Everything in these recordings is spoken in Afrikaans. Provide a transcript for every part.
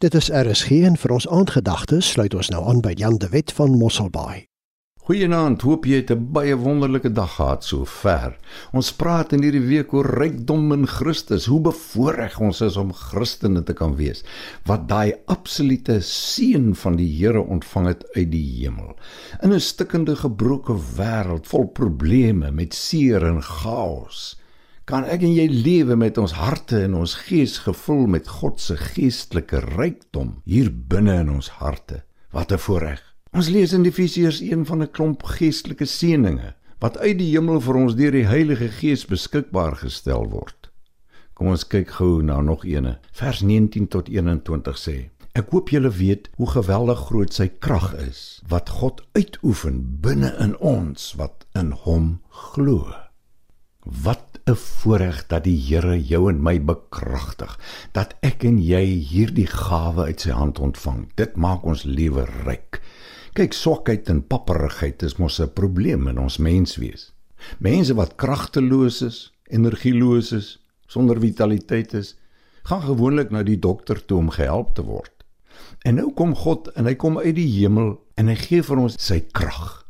Dit is RSG en vir ons aandgedagtes sluit ons nou aan by Jan de Wet van Mosselbaai. Goeienaand, hoop jy het 'n baie wonderlike dag gehad so ver. Ons praat in hierdie week oor rykdom in Christus, hoe bevoorreg ons is om Christene te kan wees, wat daai absolute seën van die Here ontvang het uit die hemel. In 'n stikkende gebroke wêreld vol probleme met seer en chaos kan ek en jy lewe met ons harte en ons gees gevul met God se geestelike rykdom hier binne in ons harte. Wat 'n voorreg. Ons lees in Efesiërs 1 van 'n klomp geestelike seënings wat uit die hemel vir ons deur die Heilige Gees beskikbaar gestel word. Kom ons kyk gou na nog eene. Vers 19 tot 21 sê: Ek hoop julle weet hoe geweldig groot sy krag is wat God uitoefen binne in ons wat in hom glo. Wat 'n voorreg dat die Here jou en my bekragtig, dat ek en jy hierdie gawe uit sy hand ontvang. Dit maak ons lewe ryk. Kyk, swakheid en papperigheid is mos 'n probleem in ons menswees. Mense wat kragteloos is, energieloos is, sonder vitaliteit is, gaan gewoonlik na die dokter toe om gehelp te word. En nou kom God en hy kom uit die hemel en hy gee vir ons sy krag.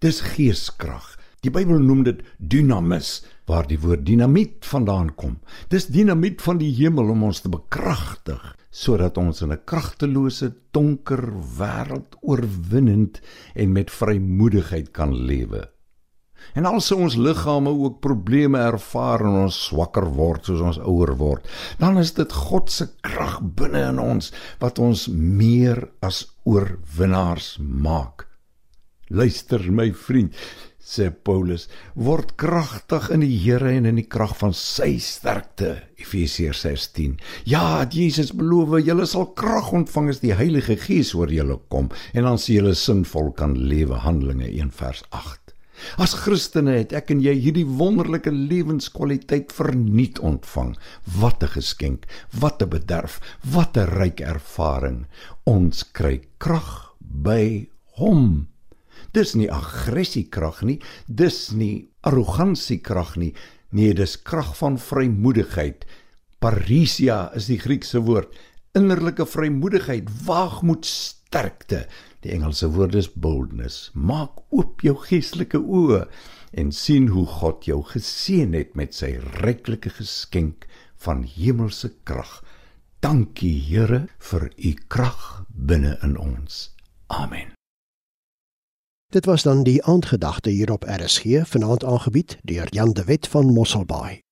Dis geeskrag. Die Bybel noem dit dynamis, waar die woord dinamiet vandaan kom. Dis dinamiet van die hemel om ons te bekragtig sodat ons in 'n kragtelose, donker wêreld oorwinnend en met vrymoedigheid kan lewe. En al sou ons liggame ook probleme ervaar en ons swakker word soos ons ouer word, dan is dit God se krag binne in ons wat ons meer as oorwinnaars maak. Luister my vriend, sê Paulus, word kragtig in die Here en in die krag van sy sterkte. Efesiërs 6:10. Ja, Jesus beloof, julle sal krag ontvang as die Heilige Gees oor julle kom en dan sal julle sinvol kan lewe. Handelinge 1:8. As Christene het ek en jy hierdie wonderlike lewenskwaliteit vernuut ontvang. Wat 'n geskenk, wat 'n bederf, wat 'n ryk ervaring. Ons kry krag by Hom. Dis nie aggressiekrag nie, dis nie arrogansiekrag nie. Nee, dis krag van vrymoedigheid. Parisia is die Griekse woord. Innerlike vrymoedigheid, waagmoed, sterkte. Die Engelse woord is boldness. Maak oop jou geestelike oë en sien hoe God jou geseën het met sy ryklike geskenk van hemelse krag. Dankie Here vir u krag binne in ons. Amen. Dit was dan die aandgedagte hier op RSG, vanaand aangebied deur Jan de Wet van Mosselbaai.